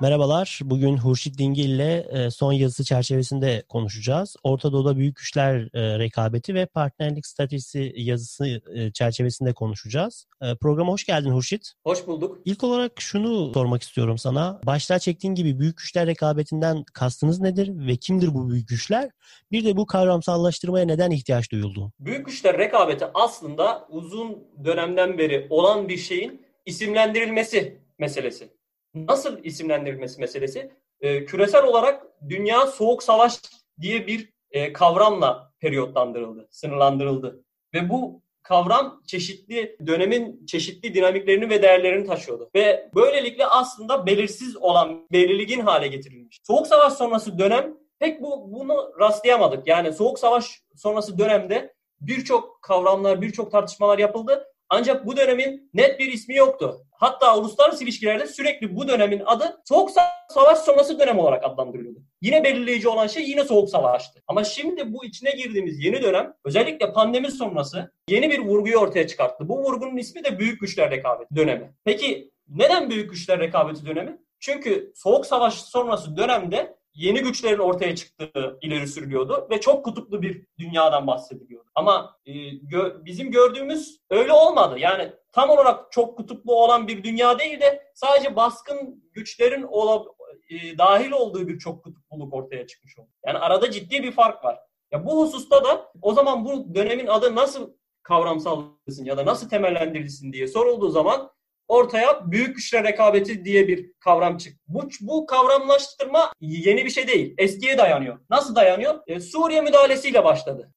Merhabalar. Bugün Hurşit Dingil ile e, son yazısı çerçevesinde konuşacağız. Orta Doğu'da büyük güçler e, rekabeti ve partnerlik stratejisi yazısı e, çerçevesinde konuşacağız. Programa hoş geldin Hurşit. Hoş bulduk. İlk olarak şunu sormak istiyorum sana. Başta çektiğin gibi büyük güçler rekabetinden kastınız nedir ve kimdir bu büyük güçler? Bir de bu kavramsallaştırmaya neden ihtiyaç duyuldu? Büyük güçler rekabeti aslında uzun dönemden beri olan bir şeyin isimlendirilmesi meselesi nasıl isimlendirilmesi meselesi e, küresel olarak dünya soğuk savaş diye bir e, kavramla periyotlandırıldı, sınırlandırıldı. Ve bu kavram çeşitli dönemin çeşitli dinamiklerini ve değerlerini taşıyordu. Ve böylelikle aslında belirsiz olan belirgin hale getirilmiş. Soğuk savaş sonrası dönem pek bu bunu rastlayamadık. Yani soğuk savaş sonrası dönemde birçok kavramlar, birçok tartışmalar yapıldı ancak bu dönemin net bir ismi yoktu. Hatta uluslararası ilişkilerde sürekli bu dönemin adı Soğuk Savaş sonrası dönem olarak adlandırılıyordu. Yine belirleyici olan şey yine Soğuk Savaş'tı. Ama şimdi bu içine girdiğimiz yeni dönem özellikle pandemi sonrası yeni bir vurguyu ortaya çıkarttı. Bu vurgunun ismi de Büyük Güçler Rekabeti dönemi. Peki neden Büyük Güçler Rekabeti dönemi? Çünkü Soğuk Savaş sonrası dönemde yeni güçlerin ortaya çıktığı ileri sürülüyordu ve çok kutuplu bir dünyadan bahsediliyordu. Ama e, gö- bizim gördüğümüz öyle olmadı. Yani tam olarak çok kutuplu olan bir dünya değil de sadece baskın güçlerin ola, e, dahil olduğu bir çok kutupluluk ortaya çıkmış oldu. Yani arada ciddi bir fark var. Ya bu hususta da o zaman bu dönemin adı nasıl kavramsallırsın ya da nasıl temellendirilsin diye sorulduğu zaman ortaya büyük güçler rekabeti diye bir kavram çıktı. Bu, bu kavramlaştırma yeni bir şey değil. Eskiye dayanıyor. Nasıl dayanıyor? E, Suriye müdahalesiyle başladı.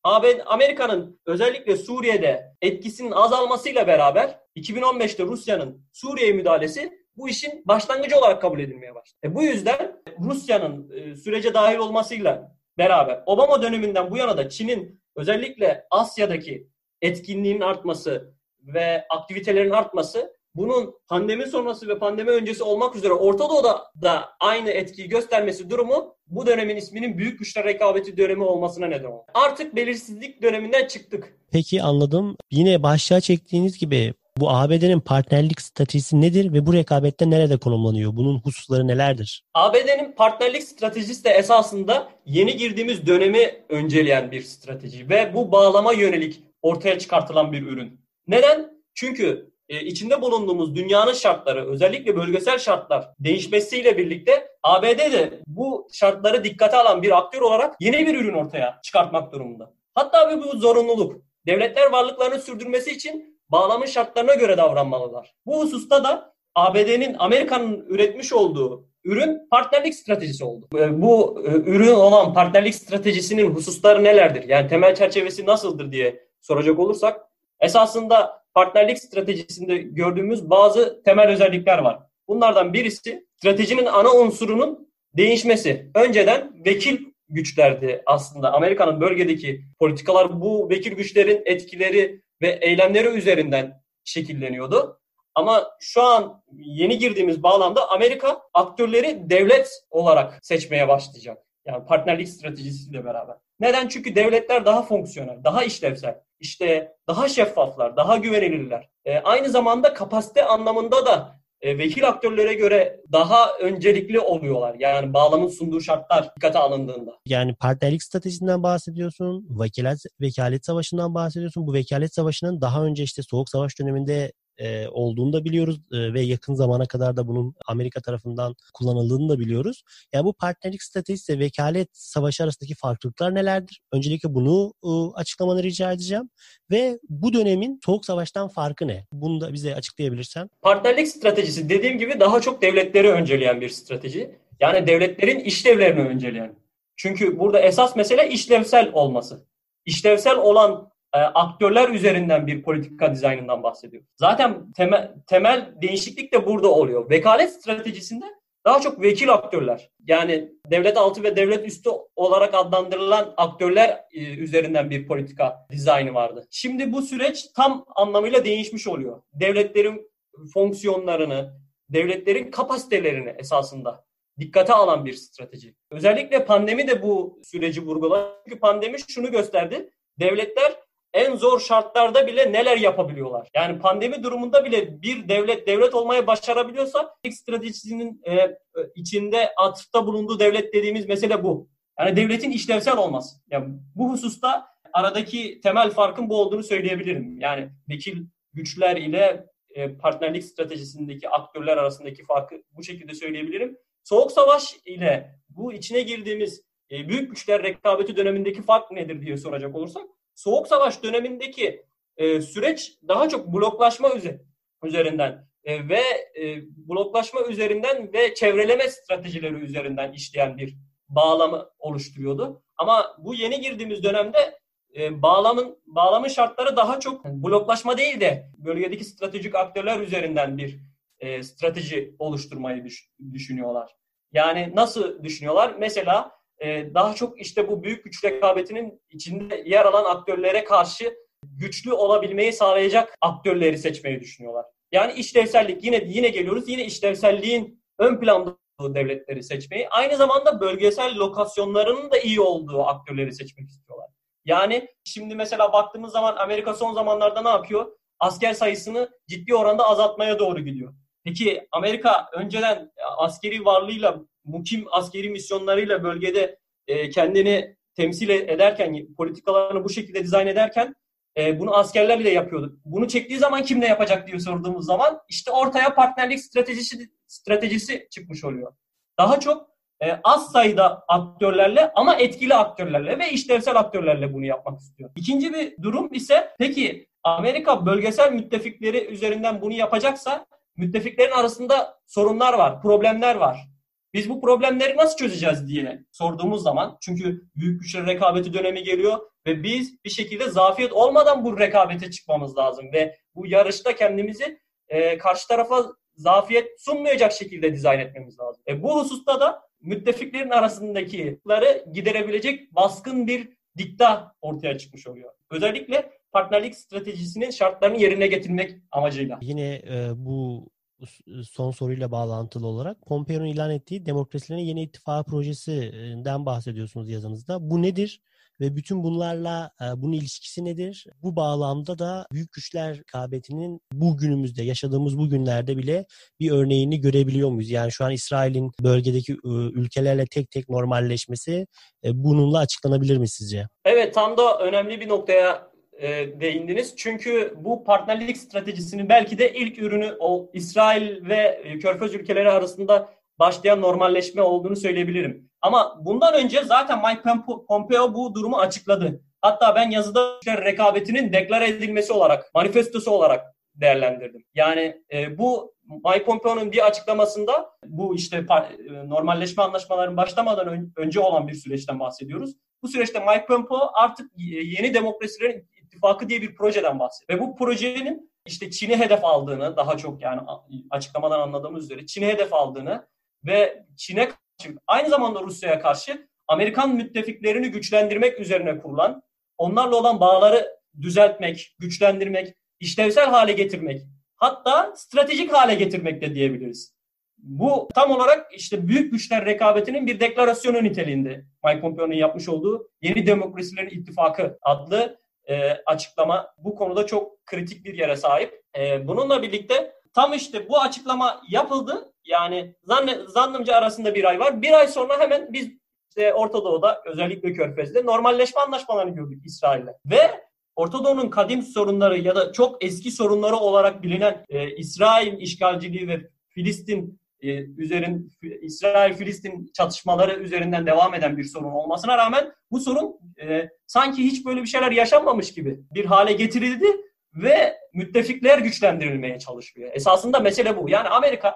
Amerika'nın özellikle Suriye'de etkisinin azalmasıyla beraber 2015'te Rusya'nın Suriye müdahalesi bu işin başlangıcı olarak kabul edilmeye başladı. E, bu yüzden Rusya'nın e, sürece dahil olmasıyla beraber Obama döneminden bu yana da Çin'in özellikle Asya'daki etkinliğinin artması ve aktivitelerin artması bunun pandemi sonrası ve pandemi öncesi olmak üzere Orta Doğu'da da aynı etkiyi göstermesi durumu bu dönemin isminin büyük güçler rekabeti dönemi olmasına neden oldu. Artık belirsizlik döneminden çıktık. Peki anladım. Yine başlığa çektiğiniz gibi bu ABD'nin partnerlik stratejisi nedir ve bu rekabette nerede konumlanıyor? Bunun hususları nelerdir? ABD'nin partnerlik stratejisi de esasında yeni girdiğimiz dönemi önceleyen bir strateji ve bu bağlama yönelik ortaya çıkartılan bir ürün. Neden? Çünkü e, içinde bulunduğumuz dünyanın şartları, özellikle bölgesel şartlar değişmesiyle birlikte ABD de bu şartları dikkate alan bir aktör olarak yeni bir ürün ortaya çıkartmak durumunda. Hatta bu zorunluluk. Devletler varlıklarını sürdürmesi için bağlamın şartlarına göre davranmalılar. Bu hususta da ABD'nin, Amerika'nın üretmiş olduğu ürün partnerlik stratejisi oldu. E, bu e, ürün olan partnerlik stratejisinin hususları nelerdir? Yani temel çerçevesi nasıldır diye soracak olursak esasında partnerlik stratejisinde gördüğümüz bazı temel özellikler var. Bunlardan birisi stratejinin ana unsurunun değişmesi. Önceden vekil güçlerdi aslında. Amerika'nın bölgedeki politikalar bu vekil güçlerin etkileri ve eylemleri üzerinden şekilleniyordu. Ama şu an yeni girdiğimiz bağlamda Amerika aktörleri devlet olarak seçmeye başlayacak. Yani partnerlik stratejisiyle beraber. Neden? Çünkü devletler daha fonksiyonel, daha işlevsel. İşte daha şeffaflar, daha güvenilirler. E, aynı zamanda kapasite anlamında da e, vekil aktörlere göre daha öncelikli oluyorlar. Yani bağlamın sunduğu şartlar dikkate alındığında. Yani partnerlik stratejisinden bahsediyorsun, vekalet, vekalet savaşından bahsediyorsun. Bu vekalet savaşının daha önce işte Soğuk Savaş döneminde olduğunu da biliyoruz ve yakın zamana kadar da bunun Amerika tarafından kullanıldığını da biliyoruz. Yani bu partnerlik stratejisi ve vekalet savaşı arasındaki farklılıklar nelerdir? Öncelikle bunu e, açıklamanı rica edeceğim ve bu dönemin soğuk savaştan farkı ne? Bunu da bize açıklayabilirsen. Partnerlik stratejisi dediğim gibi daha çok devletleri önceleyen bir strateji. Yani devletlerin işlevlerini önceleyen. Çünkü burada esas mesele işlevsel olması. İşlevsel olan aktörler üzerinden bir politika dizaynından bahsediyor. Zaten temel, temel değişiklik de burada oluyor. Vekalet stratejisinde daha çok vekil aktörler. Yani devlet altı ve devlet üstü olarak adlandırılan aktörler e, üzerinden bir politika dizaynı vardı. Şimdi bu süreç tam anlamıyla değişmiş oluyor. Devletlerin fonksiyonlarını, devletlerin kapasitelerini esasında dikkate alan bir strateji. Özellikle pandemi de bu süreci vurguladı. Çünkü pandemi şunu gösterdi. Devletler en zor şartlarda bile neler yapabiliyorlar. Yani pandemi durumunda bile bir devlet devlet olmaya başarabiliyorsa stratejisinin e, içinde atıfta bulunduğu devlet dediğimiz mesele bu. Yani devletin işlevsel olması. Yani bu hususta aradaki temel farkın bu olduğunu söyleyebilirim. Yani vekil güçler ile e, partnerlik stratejisindeki aktörler arasındaki farkı bu şekilde söyleyebilirim. Soğuk savaş ile bu içine girdiğimiz e, büyük güçler rekabeti dönemindeki fark nedir diye soracak olursak Soğuk Savaş dönemindeki e, süreç daha çok bloklaşma üzerinden e, ve e, bloklaşma üzerinden ve çevreleme stratejileri üzerinden işleyen bir bağlamı oluşturuyordu. Ama bu yeni girdiğimiz dönemde e, bağlamın bağlamın şartları daha çok bloklaşma değil de bölgedeki stratejik aktörler üzerinden bir e, strateji oluşturmayı düş, düşünüyorlar. Yani nasıl düşünüyorlar? Mesela e, daha çok işte bu büyük güç rekabetinin içinde yer alan aktörlere karşı güçlü olabilmeyi sağlayacak aktörleri seçmeyi düşünüyorlar. Yani işlevsellik yine yine geliyoruz yine işlevselliğin ön planda olduğu devletleri seçmeyi aynı zamanda bölgesel lokasyonlarının da iyi olduğu aktörleri seçmek istiyorlar. Yani şimdi mesela baktığımız zaman Amerika son zamanlarda ne yapıyor? Asker sayısını ciddi oranda azaltmaya doğru gidiyor. Peki Amerika önceden askeri varlığıyla mukim askeri misyonlarıyla bölgede e, kendini temsil ederken, politikalarını bu şekilde dizayn ederken e, bunu askerlerle yapıyordu. Bunu çektiği zaman kim ne yapacak diye sorduğumuz zaman işte ortaya partnerlik stratejisi stratejisi çıkmış oluyor. Daha çok e, az sayıda aktörlerle ama etkili aktörlerle ve işlevsel aktörlerle bunu yapmak istiyor. İkinci bir durum ise peki Amerika bölgesel müttefikleri üzerinden bunu yapacaksa müttefiklerin arasında sorunlar var, problemler var. Biz bu problemleri nasıl çözeceğiz diye sorduğumuz zaman çünkü büyük güçler rekabeti dönemi geliyor ve biz bir şekilde zafiyet olmadan bu rekabete çıkmamız lazım ve bu yarışta kendimizi e, karşı tarafa zafiyet sunmayacak şekilde dizayn etmemiz lazım. E, bu hususta da müttefiklerin arasındakileri giderebilecek baskın bir dikta ortaya çıkmış oluyor. Özellikle partnerlik stratejisinin şartlarını yerine getirmek amacıyla. Yine e, bu son soruyla bağlantılı olarak Pompeo'nun ilan ettiği Demokrasilerin Yeni İttifakı projesinden bahsediyorsunuz yazınızda. Bu nedir? Ve bütün bunlarla e, bunun ilişkisi nedir? Bu bağlamda da büyük güçler rekabetinin bugünümüzde yaşadığımız bu günlerde bile bir örneğini görebiliyor muyuz? Yani şu an İsrail'in bölgedeki ülkelerle tek tek normalleşmesi e, bununla açıklanabilir mi sizce? Evet tam da önemli bir noktaya e, değindiniz. Çünkü bu partnerlik stratejisinin belki de ilk ürünü o İsrail ve e, Körfez ülkeleri arasında başlayan normalleşme olduğunu söyleyebilirim. Ama bundan önce zaten Mike Pompeo bu durumu açıkladı. Hatta ben yazıda rekabetinin deklar edilmesi olarak, manifestosu olarak değerlendirdim. Yani e, bu Mike Pompeo'nun bir açıklamasında bu işte e, normalleşme anlaşmalarının başlamadan ön, önce olan bir süreçten bahsediyoruz. Bu süreçte Mike Pompeo artık yeni demokrasilerin İttifakı diye bir projeden bahsediyor. Ve bu projenin işte Çin'i hedef aldığını daha çok yani açıklamadan anladığımız üzere Çin'i hedef aldığını ve Çin'e karşı aynı zamanda Rusya'ya karşı Amerikan müttefiklerini güçlendirmek üzerine kurulan, onlarla olan bağları düzeltmek, güçlendirmek, işlevsel hale getirmek, hatta stratejik hale getirmek de diyebiliriz. Bu tam olarak işte büyük güçler rekabetinin bir deklarasyonu niteliğinde. Mike Pompeo'nun yapmış olduğu Yeni Demokrasilerin İttifakı adlı e, açıklama bu konuda çok kritik bir yere sahip. E, bununla birlikte tam işte bu açıklama yapıldı. Yani zanne, zannımca arasında bir ay var. Bir ay sonra hemen biz işte Orta Doğu'da özellikle Körfez'de normalleşme anlaşmalarını gördük İsrail'le. Ve Orta Doğu'nun kadim sorunları ya da çok eski sorunları olarak bilinen e, İsrail işgalciliği ve Filistin e, üzerin İsrail-Filistin çatışmaları üzerinden devam eden bir sorun olmasına rağmen bu sorun e, sanki hiç böyle bir şeyler yaşanmamış gibi bir hale getirildi ve müttefikler güçlendirilmeye çalışıyor. Esasında mesele bu. Yani Amerika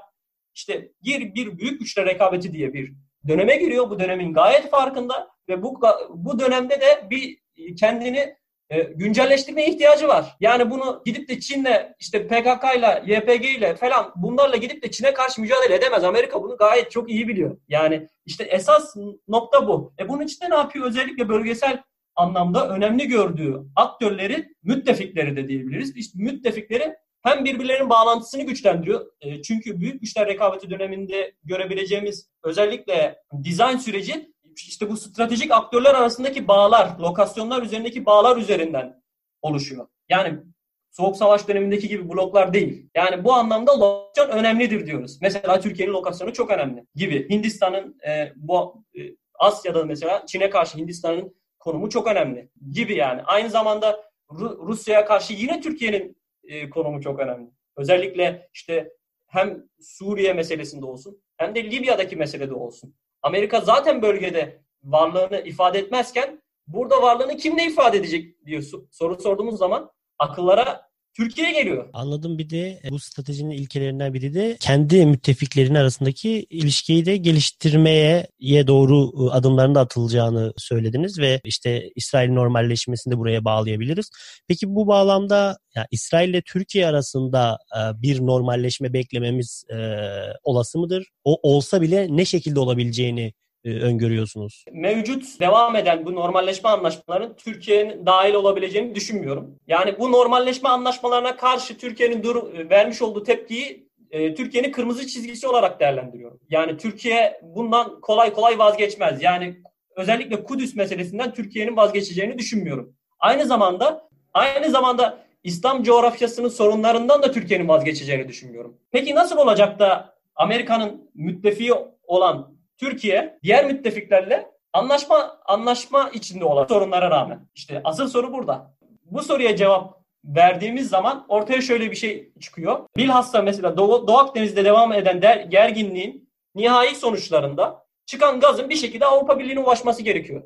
işte bir, bir büyük güçle rekabeti diye bir döneme giriyor. Bu dönemin gayet farkında ve bu bu dönemde de bir kendini e, güncelleştirmeye ihtiyacı var. Yani bunu gidip de Çin'le işte PKK ile YPG ile falan bunlarla gidip de Çin'e karşı mücadele edemez. Amerika bunu gayet çok iyi biliyor. Yani işte esas nokta bu. E bunun için de ne yapıyor? Özellikle bölgesel anlamda önemli gördüğü aktörleri müttefikleri de diyebiliriz. İşte müttefikleri hem birbirlerinin bağlantısını güçlendiriyor. E, çünkü büyük güçler rekabeti döneminde görebileceğimiz özellikle dizayn süreci işte bu stratejik aktörler arasındaki bağlar, lokasyonlar üzerindeki bağlar üzerinden oluşuyor. Yani Soğuk Savaş dönemindeki gibi bloklar değil. Yani bu anlamda lokasyon önemlidir diyoruz. Mesela Türkiye'nin lokasyonu çok önemli gibi. Hindistan'ın e, bu e, Asya'da mesela Çin'e karşı Hindistan'ın konumu çok önemli gibi yani. Aynı zamanda Ru- Rusya'ya karşı yine Türkiye'nin e, konumu çok önemli. Özellikle işte hem Suriye meselesinde olsun hem de Libya'daki meselede olsun. Amerika zaten bölgede varlığını ifade etmezken burada varlığını kimle ifade edecek diye soru sorduğumuz zaman akıllara Türkiye geliyor. Anladım bir de bu stratejinin ilkelerinden biri de kendi müttefiklerin arasındaki ilişkiyi de geliştirmeye doğru ıı, adımların da atılacağını söylediniz ve işte İsrail normalleşmesini de buraya bağlayabiliriz. Peki bu bağlamda yani İsrail ile Türkiye arasında bir normalleşme beklememiz olası mıdır? O olsa bile ne şekilde olabileceğini e, öngörüyorsunuz? Mevcut devam eden bu normalleşme anlaşmaların Türkiye'nin dahil olabileceğini düşünmüyorum. Yani bu normalleşme anlaşmalarına karşı Türkiye'nin dur e, vermiş olduğu tepkiyi e, Türkiye'nin kırmızı çizgisi olarak değerlendiriyorum. Yani Türkiye bundan kolay kolay vazgeçmez. Yani özellikle Kudüs meselesinden Türkiye'nin vazgeçeceğini düşünmüyorum. Aynı zamanda aynı zamanda İslam coğrafyasının sorunlarından da Türkiye'nin vazgeçeceğini düşünmüyorum. Peki nasıl olacak da Amerika'nın müttefiği olan Türkiye diğer müttefiklerle anlaşma anlaşma içinde olan sorunlara rağmen. İşte asıl soru burada. Bu soruya cevap verdiğimiz zaman ortaya şöyle bir şey çıkıyor. Bilhassa mesela Doğu, Doğu Akdeniz'de devam eden der, gerginliğin nihai sonuçlarında çıkan gazın bir şekilde Avrupa Birliği'ne ulaşması gerekiyor.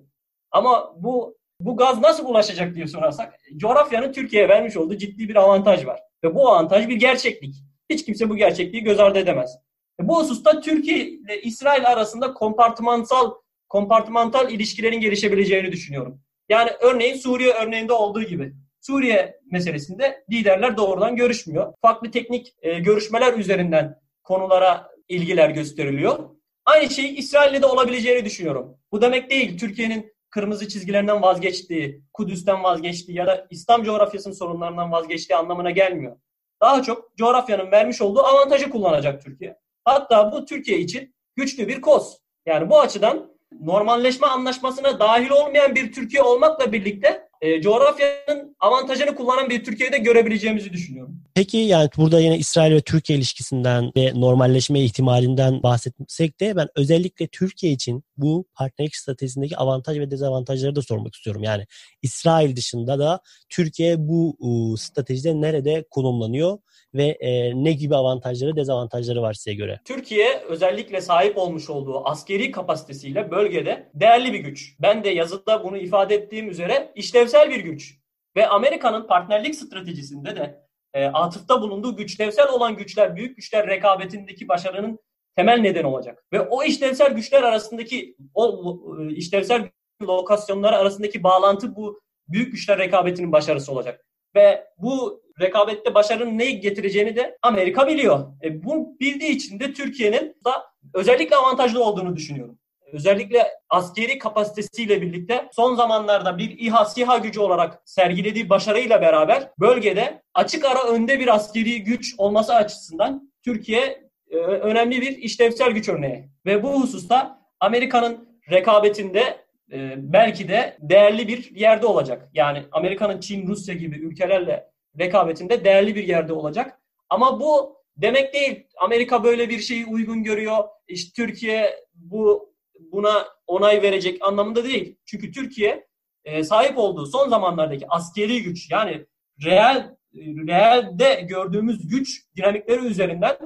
Ama bu bu gaz nasıl ulaşacak diye sorarsak coğrafyanın Türkiye'ye vermiş olduğu ciddi bir avantaj var. Ve bu avantaj bir gerçeklik. Hiç kimse bu gerçekliği göz ardı edemez. E, bu hususta Türkiye ile İsrail arasında kompartımansal kompartımantal ilişkilerin gelişebileceğini düşünüyorum. Yani örneğin Suriye örneğinde olduğu gibi. Suriye meselesinde liderler doğrudan görüşmüyor. Farklı teknik e, görüşmeler üzerinden konulara ilgiler gösteriliyor. Aynı şey İsrail'le de olabileceğini düşünüyorum. Bu demek değil Türkiye'nin kırmızı çizgilerinden vazgeçtiği, Kudüs'ten vazgeçtiği ya da İslam coğrafyasının sorunlarından vazgeçtiği anlamına gelmiyor. Daha çok coğrafyanın vermiş olduğu avantajı kullanacak Türkiye. Hatta bu Türkiye için güçlü bir koz. Yani bu açıdan normalleşme anlaşmasına dahil olmayan bir Türkiye olmakla birlikte e, coğrafyanın avantajını kullanan bir Türkiye'de görebileceğimizi düşünüyorum. Peki yani burada yine İsrail ve Türkiye ilişkisinden ve normalleşme ihtimalinden bahsetsek de ben özellikle Türkiye için bu partnerlik stratejisindeki avantaj ve dezavantajları da sormak istiyorum. Yani İsrail dışında da Türkiye bu stratejide nerede konumlanıyor ve e, ne gibi avantajları dezavantajları var size göre? Türkiye özellikle sahip olmuş olduğu askeri kapasitesiyle bölgede değerli bir güç. Ben de yazıda bunu ifade ettiğim üzere işlevsel bir güç. Ve Amerika'nın partnerlik stratejisinde de e, atıfta bulunduğu güçlevsel olan güçler, büyük güçler rekabetindeki başarının temel nedeni olacak. Ve o işlevsel güçler arasındaki o e, işlevsel lokasyonlar arasındaki bağlantı bu büyük güçler rekabetinin başarısı olacak. Ve bu rekabette başarının ne getireceğini de Amerika biliyor. E, bu bildiği için de Türkiye'nin da özellikle avantajlı olduğunu düşünüyorum. Özellikle askeri kapasitesiyle birlikte son zamanlarda bir İHA SİHA gücü olarak sergilediği başarıyla beraber bölgede açık ara önde bir askeri güç olması açısından Türkiye e, önemli bir işlevsel güç örneği. Ve bu hususta Amerika'nın rekabetinde e, belki de değerli bir yerde olacak. Yani Amerika'nın Çin, Rusya gibi ülkelerle rekabetinde değerli bir yerde olacak. Ama bu demek değil. Amerika böyle bir şeyi uygun görüyor. İşte Türkiye bu buna onay verecek anlamında değil. Çünkü Türkiye e, sahip olduğu son zamanlardaki askeri güç yani reel realde gördüğümüz güç dinamikleri üzerinden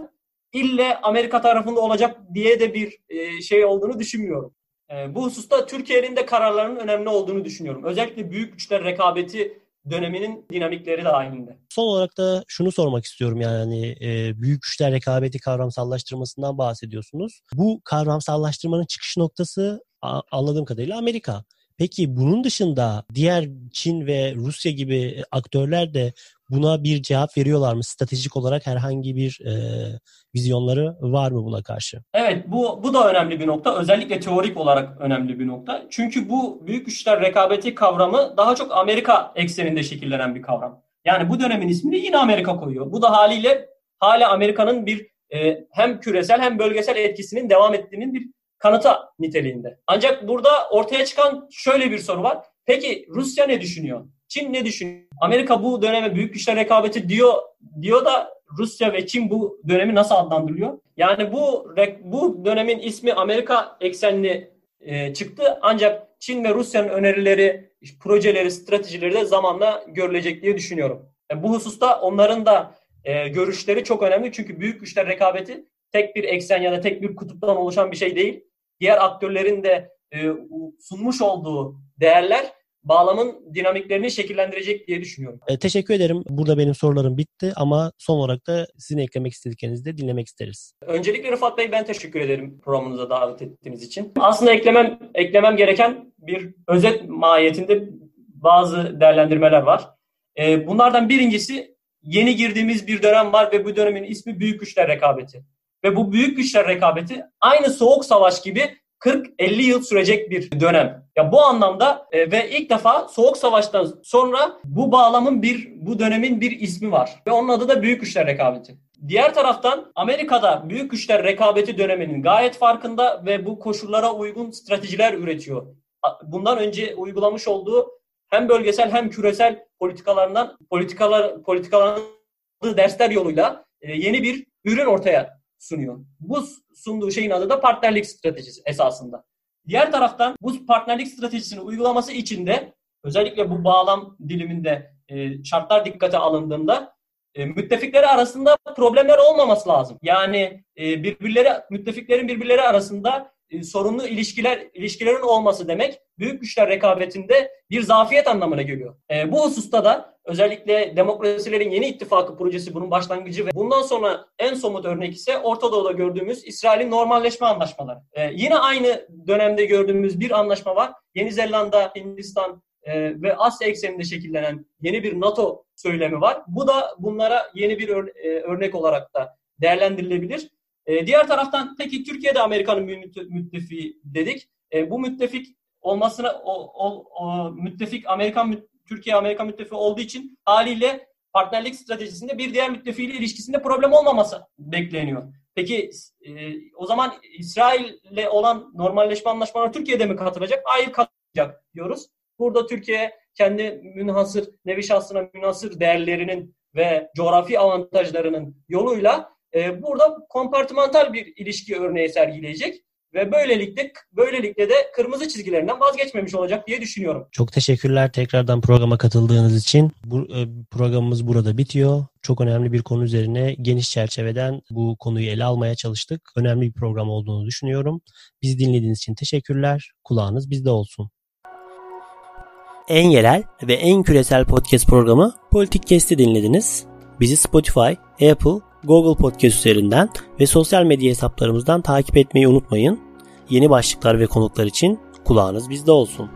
ille Amerika tarafında olacak diye de bir e, şey olduğunu düşünmüyorum. E, bu hususta Türkiye'nin de kararlarının önemli olduğunu düşünüyorum. Özellikle büyük güçler rekabeti döneminin dinamikleri dahilinde. Son olarak da şunu sormak istiyorum yani e, büyük güçler rekabeti kavramsallaştırmasından bahsediyorsunuz. Bu kavramsallaştırmanın çıkış noktası anladığım kadarıyla Amerika. Peki bunun dışında diğer Çin ve Rusya gibi aktörler de buna bir cevap veriyorlar mı? Stratejik olarak herhangi bir e, vizyonları var mı buna karşı? Evet bu, bu da önemli bir nokta. Özellikle teorik olarak önemli bir nokta. Çünkü bu büyük güçler rekabeti kavramı daha çok Amerika ekseninde şekillenen bir kavram. Yani bu dönemin ismini yine Amerika koyuyor. Bu da haliyle hala Amerika'nın bir e, hem küresel hem bölgesel etkisinin devam ettiğinin bir kanıta niteliğinde. Ancak burada ortaya çıkan şöyle bir soru var. Peki Rusya ne düşünüyor? Çin ne düşünüyor? Amerika bu döneme büyük güçler rekabeti diyor diyor da Rusya ve Çin bu dönemi nasıl adlandırılıyor? Yani bu bu dönemin ismi Amerika eksenli e, çıktı ancak Çin ve Rusya'nın önerileri, projeleri, stratejileri de zamanla görülecek diye düşünüyorum. Yani bu hususta onların da e, görüşleri çok önemli çünkü büyük güçler rekabeti tek bir eksen ya da tek bir kutuptan oluşan bir şey değil. Diğer aktörlerin de e, sunmuş olduğu değerler bağlamın dinamiklerini şekillendirecek diye düşünüyorum. E, teşekkür ederim. Burada benim sorularım bitti ama son olarak da sizin eklemek istediklerinizi de dinlemek isteriz. Öncelikle Rıfat Bey ben teşekkür ederim programınıza davet ettiğiniz için. Aslında eklemem eklemem gereken bir özet mahiyetinde bazı değerlendirmeler var. E, bunlardan birincisi yeni girdiğimiz bir dönem var ve bu dönemin ismi Büyük Güçler Rekabeti. Ve bu Büyük Güçler Rekabeti aynı Soğuk Savaş gibi 40-50 yıl sürecek bir dönem. Ya bu anlamda e, ve ilk defa Soğuk Savaş'tan sonra bu bağlamın bir bu dönemin bir ismi var ve onun adı da Büyük Güçler Rekabeti. Diğer taraftan Amerika'da büyük güçler rekabeti döneminin gayet farkında ve bu koşullara uygun stratejiler üretiyor. Bundan önce uygulamış olduğu hem bölgesel hem küresel politikalarından politikalar politikalarının dersler yoluyla e, yeni bir ürün ortaya sunuyor. Bu sunduğu şeyin adı da partnerlik stratejisi esasında. Diğer taraftan bu partnerlik stratejisini uygulaması için de özellikle bu bağlam diliminde e, şartlar dikkate alındığında e, müttefikleri arasında problemler olmaması lazım. Yani e, birbirleri müttefiklerin birbirleri arasında e, sorunlu ilişkiler ilişkilerin olması demek büyük güçler rekabetinde bir zafiyet anlamına geliyor. Bu hususta da özellikle demokrasilerin yeni ittifakı projesi bunun başlangıcı ve bundan sonra en somut örnek ise Orta Doğu'da gördüğümüz İsrail'in normalleşme anlaşmaları. E, yine aynı dönemde gördüğümüz bir anlaşma var. Yeni Zelanda, Hindistan e, ve Asya ekseninde şekillenen yeni bir NATO söylemi var. Bu da bunlara yeni bir ör, e, örnek olarak da değerlendirilebilir. E, diğer taraftan peki Türkiye'de Amerika'nın bir müttefiği dedik. E, bu müttefik olmasına o, o, o müttefik Amerikan Türkiye Amerika müttefiği olduğu için haliyle partnerlik stratejisinde bir diğer müttefiğiyle ilişkisinde problem olmaması bekleniyor. Peki e, o zaman İsrail'le olan normalleşme anlaşmalarına Türkiye'de mi katılacak? Hayır katılacak diyoruz. Burada Türkiye kendi münhasır, nevi şahsına münhasır değerlerinin ve coğrafi avantajlarının yoluyla e, burada kompartımantal bir ilişki örneği sergileyecek ve böylelikle böylelikle de kırmızı çizgilerinden vazgeçmemiş olacak diye düşünüyorum. Çok teşekkürler tekrardan programa katıldığınız için. Bu e, programımız burada bitiyor. Çok önemli bir konu üzerine geniş çerçeveden bu konuyu ele almaya çalıştık. Önemli bir program olduğunu düşünüyorum. Bizi dinlediğiniz için teşekkürler. Kulağınız bizde olsun. En yerel ve en küresel podcast programı Politik Kesti dinlediniz. Bizi Spotify, Apple Google Podcast üzerinden ve sosyal medya hesaplarımızdan takip etmeyi unutmayın. Yeni başlıklar ve konuklar için kulağınız bizde olsun.